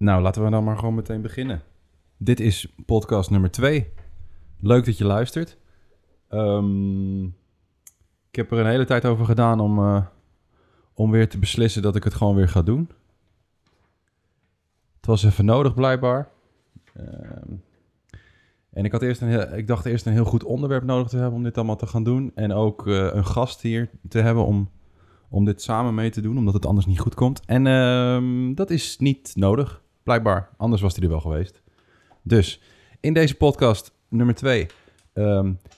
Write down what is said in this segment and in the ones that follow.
Nou, laten we dan maar gewoon meteen beginnen. Dit is podcast nummer 2. Leuk dat je luistert. Ehm, ik heb er een hele tijd over gedaan om, eh, om weer te beslissen dat ik het gewoon weer ga doen. Het was even nodig blijkbaar. Ehm, en ik, had eerst een heel, ik dacht eerst een heel goed onderwerp nodig te hebben om dit allemaal te gaan doen. En ook eh, een gast hier te hebben om, om dit samen mee te doen, omdat het anders niet goed komt. En ehm, dat is niet nodig, blijkbaar. Anders was hij er wel geweest. Dus in deze podcast nummer 2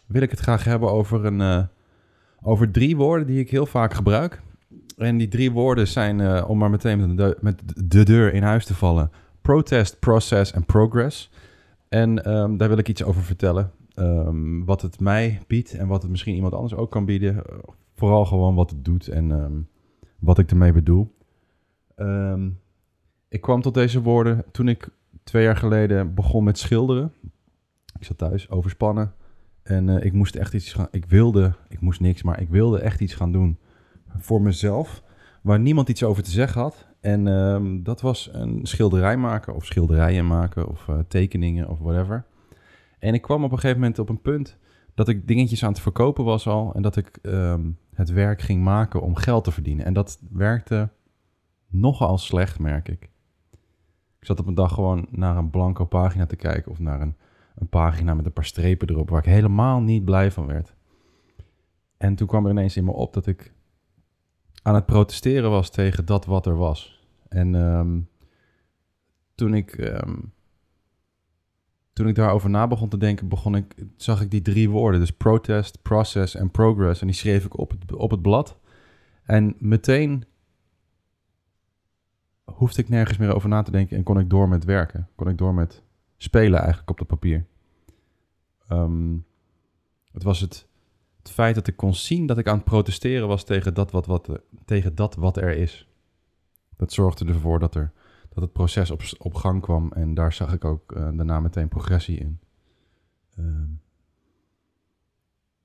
wil ik het graag hebben over, een, eh, over drie woorden die ik heel vaak gebruik. En die drie woorden zijn, eh, om maar meteen met de, met de deur in huis te vallen: protest, process en progress. En ehm, daar wil ik iets over vertellen. Ehm, wat het mij biedt en wat het misschien iemand anders ook kan bieden. Vooral gewoon wat het doet en ehm, wat ik ermee bedoel. Ik kwam tot deze woorden toen ik twee jaar geleden begon met schilderen. Ik zat thuis overspannen en uh, ik moest echt iets gaan. Ik wilde, ik moest niks, maar ik wilde echt iets gaan doen voor mezelf. Waar niemand iets over te zeggen had. En um, dat was een schilderij maken of schilderijen maken of uh, tekeningen of whatever. En ik kwam op een gegeven moment op een punt dat ik dingetjes aan het verkopen was al. En dat ik um, het werk ging maken om geld te verdienen. En dat werkte nogal slecht, merk ik. Ik zat op een dag gewoon naar een blanco pagina te kijken of naar een, een pagina met een paar strepen erop waar ik helemaal niet blij van werd. En toen kwam er ineens in me op dat ik aan het protesteren was tegen dat wat er was. En um, toen ik. Um, toen ik daarover na begon te denken, begon ik, zag ik die drie woorden. Dus protest, process en progress. En die schreef ik op het, op het blad. En meteen hoefde ik nergens meer over na te denken en kon ik door met werken. Kon ik door met spelen eigenlijk op dat papier. Um, het was het, het feit dat ik kon zien dat ik aan het protesteren was tegen dat wat, wat, tegen dat wat er is. Dat zorgde ervoor dat, er, dat het proces op, op gang kwam en daar zag ik ook uh, daarna meteen progressie in. Um,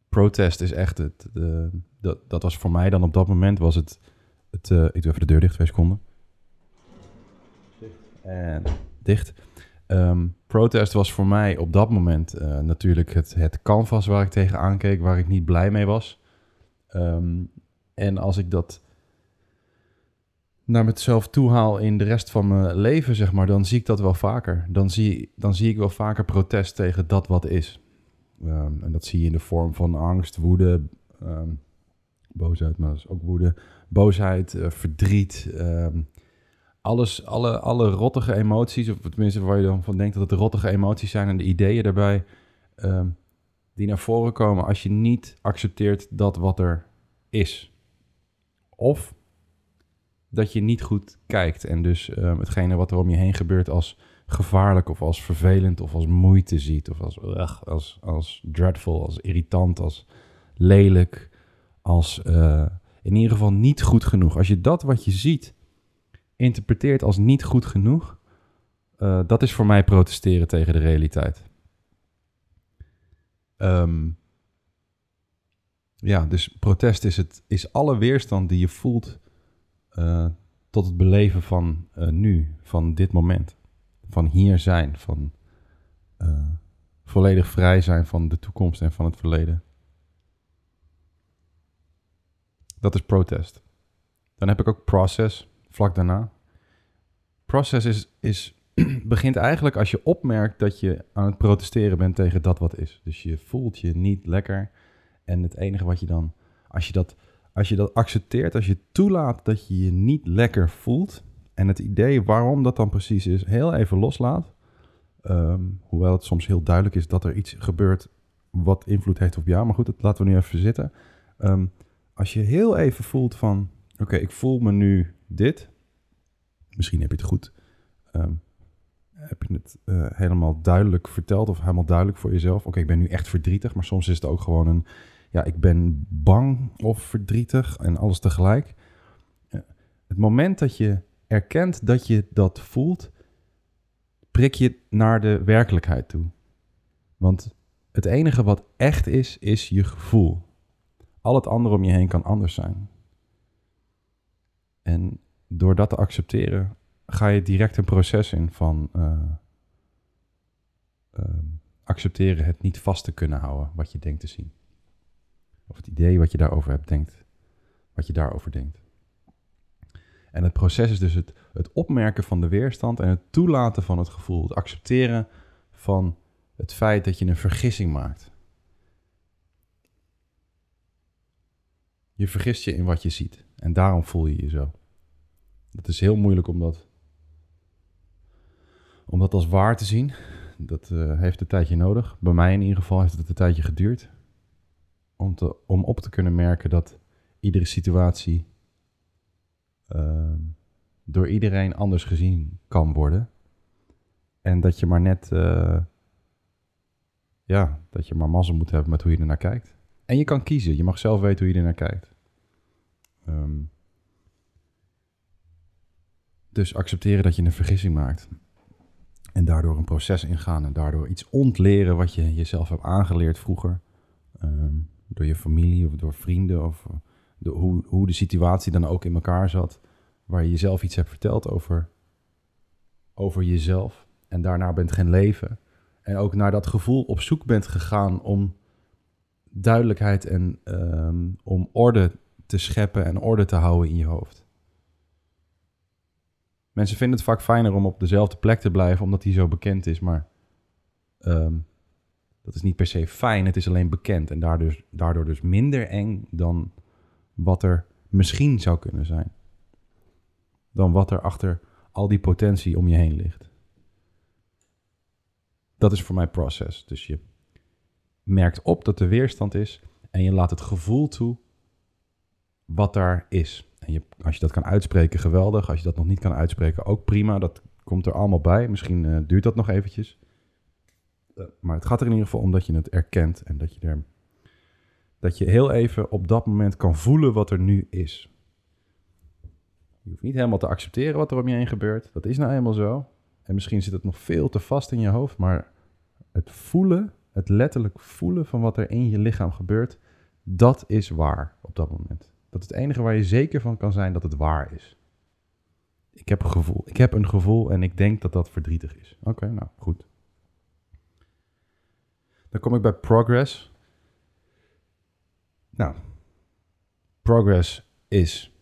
protest is echt het. De, dat, dat was voor mij dan op dat moment was het. het uh, ik doe even de deur dicht, twee seconden. En dicht. Um, protest was voor mij op dat moment uh, natuurlijk het, het canvas waar ik tegen aankeek, waar ik niet blij mee was. Um, en als ik dat naar mezelf toe haal in de rest van mijn leven, zeg maar, dan zie ik dat wel vaker. Dan zie, dan zie ik wel vaker protest tegen dat wat is. Um, en dat zie je in de vorm van angst, woede, boosheid, maar dat is ook woede, boosheid, uh, verdriet alles, alle, alle rottige emoties, of tenminste waar je dan van denkt dat het rottige emoties zijn en de ideeën daarbij, um, die naar voren komen als je niet accepteert dat wat er is. Of dat je niet goed kijkt en dus um, hetgene wat er om je heen gebeurt als gevaarlijk of als vervelend of als moeite ziet of als, ugh, als, als dreadful, als irritant, als lelijk, als uh, in ieder geval niet goed genoeg. Als je dat wat je ziet interpreteert als niet goed genoeg, uh, dat is voor mij protesteren tegen de realiteit. Um, ja, dus protest is, het, is alle weerstand die je voelt uh, tot het beleven van uh, nu, van dit moment. Van hier zijn, van volledig vrij zijn van de toekomst en van het verleden. Dat is protest. Dan heb ik ook process vlak daarna. Process is, is, begint eigenlijk als je opmerkt dat je aan het protesteren bent tegen dat wat is. Dus je voelt je niet lekker. En het enige wat je dan, als je dat, als je dat accepteert, als je toelaat dat je je niet lekker voelt. En het idee waarom dat dan precies is, heel even loslaat. Um, hoewel het soms heel duidelijk is dat er iets gebeurt wat invloed heeft op jou. Maar goed, dat laten we nu even zitten. Um, als je heel even voelt van, oké, ik voel me nu dit. Misschien heb je het goed. Um, heb je het uh, helemaal duidelijk verteld of helemaal duidelijk voor jezelf? Oké, ik ben nu echt verdrietig, maar soms is het ook gewoon een, ja, ik ben bang of verdrietig en alles tegelijk. Het moment dat je erkent dat je dat voelt, prik je naar de werkelijkheid toe. Want het enige wat echt is, is je gevoel. Al het andere om je heen kan anders zijn. En door dat te accepteren, ga je direct een proces in van eh, ehm, accepteren het niet vast te kunnen houden wat je denkt te zien. Of het idee wat je daarover hebt, denkt, wat je daarover denkt. En het proces is dus het, het opmerken van de weerstand en het toelaten van het gevoel. Het accepteren van het feit dat je een vergissing maakt. Je vergist je in wat je ziet. En daarom voel je je zo. Het is heel moeilijk om dat, om dat als waar te zien. Dat uh, heeft een tijdje nodig. Bij mij in ieder geval heeft het een tijdje geduurd. Om, te, om op te kunnen merken dat iedere situatie uh, door iedereen anders gezien kan worden. En dat je maar net, uh, ja, dat je maar mazzel moet hebben met hoe je er naar kijkt. En je kan kiezen, je mag zelf weten hoe je er naar kijkt. Um, dus accepteren dat je een vergissing maakt. En daardoor een proces ingaan en daardoor iets ontleren wat je jezelf hebt aangeleerd vroeger. Um, door je familie of door vrienden of eh, de, hoe, hoe de situatie dan ook in elkaar zat. Waar je jezelf iets hebt verteld over, over jezelf. En daarna bent gaan leven. En ook naar dat gevoel op zoek bent gegaan om duidelijkheid en um, om orde te scheppen en orde te houden in je hoofd. Mensen vinden het vaak fijner om op dezelfde plek te blijven, omdat die zo bekend is. Maar um, dat is niet per se fijn, het is alleen bekend. En daardoor, daardoor dus minder eng dan wat er misschien zou kunnen zijn. Dan wat er achter al die potentie om je heen ligt. Dat is voor mij proces. Dus je merkt op dat er weerstand is en je laat het gevoel toe wat daar is. En je, als je dat kan uitspreken, geweldig. Als je dat nog niet kan uitspreken, ook prima. Dat komt er allemaal bij. Misschien uh, duurt dat nog eventjes. Uh, maar het gaat er in ieder geval om dat je het erkent en dat je er dat je heel even op dat moment kan voelen wat er nu is. Je hoeft niet helemaal te accepteren wat er om je heen gebeurt. Dat is nou eenmaal zo. En misschien zit het nog veel te vast in je hoofd, maar het voelen, het letterlijk voelen van wat er in je lichaam gebeurt, dat is waar op dat moment. Dat het enige waar je zeker van kan zijn dat het waar is. Ik heb een gevoel. Ik heb een gevoel en ik denk dat dat verdrietig is. Oké, nou goed. Dan kom ik bij progress. Nou, progress is.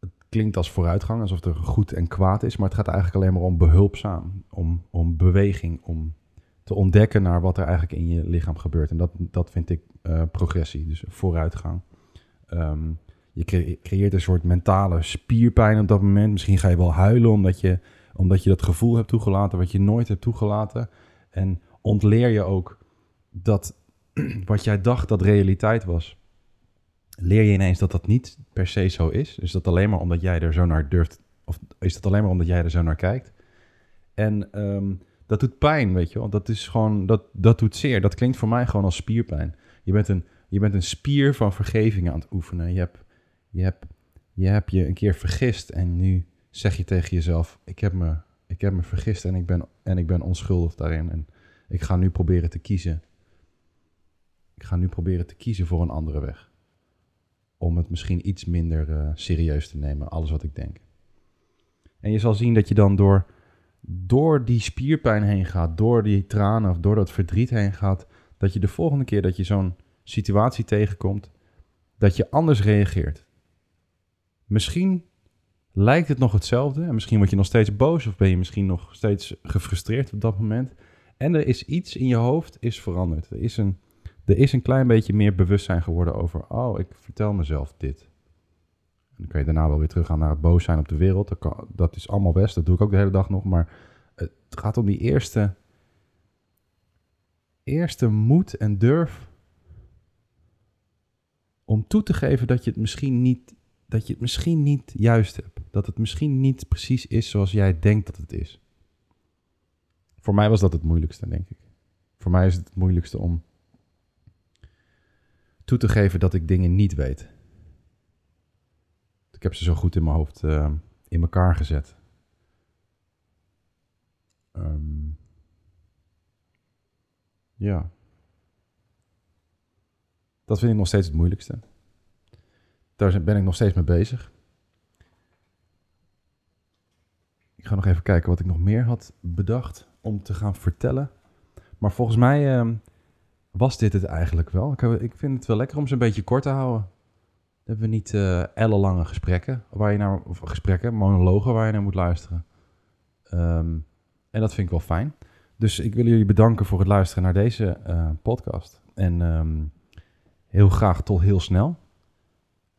Het klinkt als vooruitgang, alsof er goed en kwaad is, maar het gaat eigenlijk alleen maar om behulpzaam, om, om beweging, om te ontdekken naar wat er eigenlijk in je lichaam gebeurt. En dat, dat vind ik uh, progressie, dus vooruitgang. Um, je creëert een soort mentale spierpijn op dat moment. Misschien ga je wel huilen omdat je, omdat je dat gevoel hebt toegelaten wat je nooit hebt toegelaten. En ontleer je ook dat wat jij dacht dat realiteit was, leer je ineens dat dat niet per se zo is. Is dat alleen maar omdat jij er zo naar durft, of is dat alleen maar omdat jij er zo naar kijkt? En um, dat doet pijn, weet je wel. Dat is gewoon, dat, dat doet zeer. Dat klinkt voor mij gewoon als spierpijn. Je bent een je bent een spier van vergeving aan het oefenen. Je hebt je, hebt, je hebt je een keer vergist en nu zeg je tegen jezelf: ik heb me, ik heb me vergist en ik, ben, en ik ben onschuldig daarin. En ik ga nu proberen te kiezen. Ik ga nu proberen te kiezen voor een andere weg. Om het misschien iets minder uh, serieus te nemen, alles wat ik denk. En je zal zien dat je dan door, door die spierpijn heen gaat, door die tranen of door dat verdriet heen gaat, dat je de volgende keer dat je zo'n situatie tegenkomt, dat je anders reageert. Misschien lijkt het nog hetzelfde en misschien word je nog steeds boos of ben je misschien nog steeds gefrustreerd op dat moment. En er is iets in je hoofd is veranderd. Er is een, er is een klein beetje meer bewustzijn geworden over, oh, ik vertel mezelf dit. En dan kan je daarna wel weer teruggaan naar het boos zijn op de wereld. Dat, dat is allemaal best, dat doe ik ook de hele dag nog. Maar het gaat om die eerste, eerste moed en durf om toe te geven dat je het misschien niet, dat je het misschien niet juist hebt. Dat het misschien niet precies is zoals jij denkt dat het is. Voor mij was dat het moeilijkste, denk ik. Voor mij is het het moeilijkste om toe te geven dat ik dingen niet weet. Ik heb ze zo goed in mijn hoofd uh, in elkaar gezet. Um, ja. Dat vind ik nog steeds het moeilijkste. Daar ben ik nog steeds mee bezig. Ik ga nog even kijken wat ik nog meer had bedacht om te gaan vertellen. Maar volgens mij ehm, was dit het eigenlijk wel. Ik, ik vind het wel lekker om ze een beetje kort te houden. Dan hebben we niet eh ellenlange gesprekken, waar je naar, gesprekken, monologen waar je naar moet luisteren. Ehm, en dat vind ik wel fijn. Dus ik wil jullie bedanken voor het luisteren naar deze eh, podcast. En ehm, heel graag tot heel snel.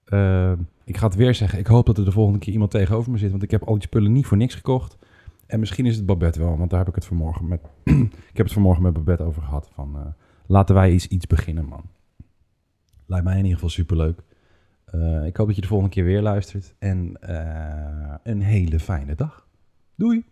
Ehm, ik ga het weer zeggen. Ik hoop dat er de volgende keer iemand tegenover me zit. Want ik heb al die spullen niet voor niks gekocht. En misschien is het Babette wel. Want daar heb ik het vanmorgen met... ik heb het vanmorgen met Babette over gehad. Van, eh, laten wij eens iets beginnen, man. Lijkt mij in ieder geval superleuk. Eh, ik hoop dat je de volgende keer weer luistert. En eh, een hele fijne dag. Doei!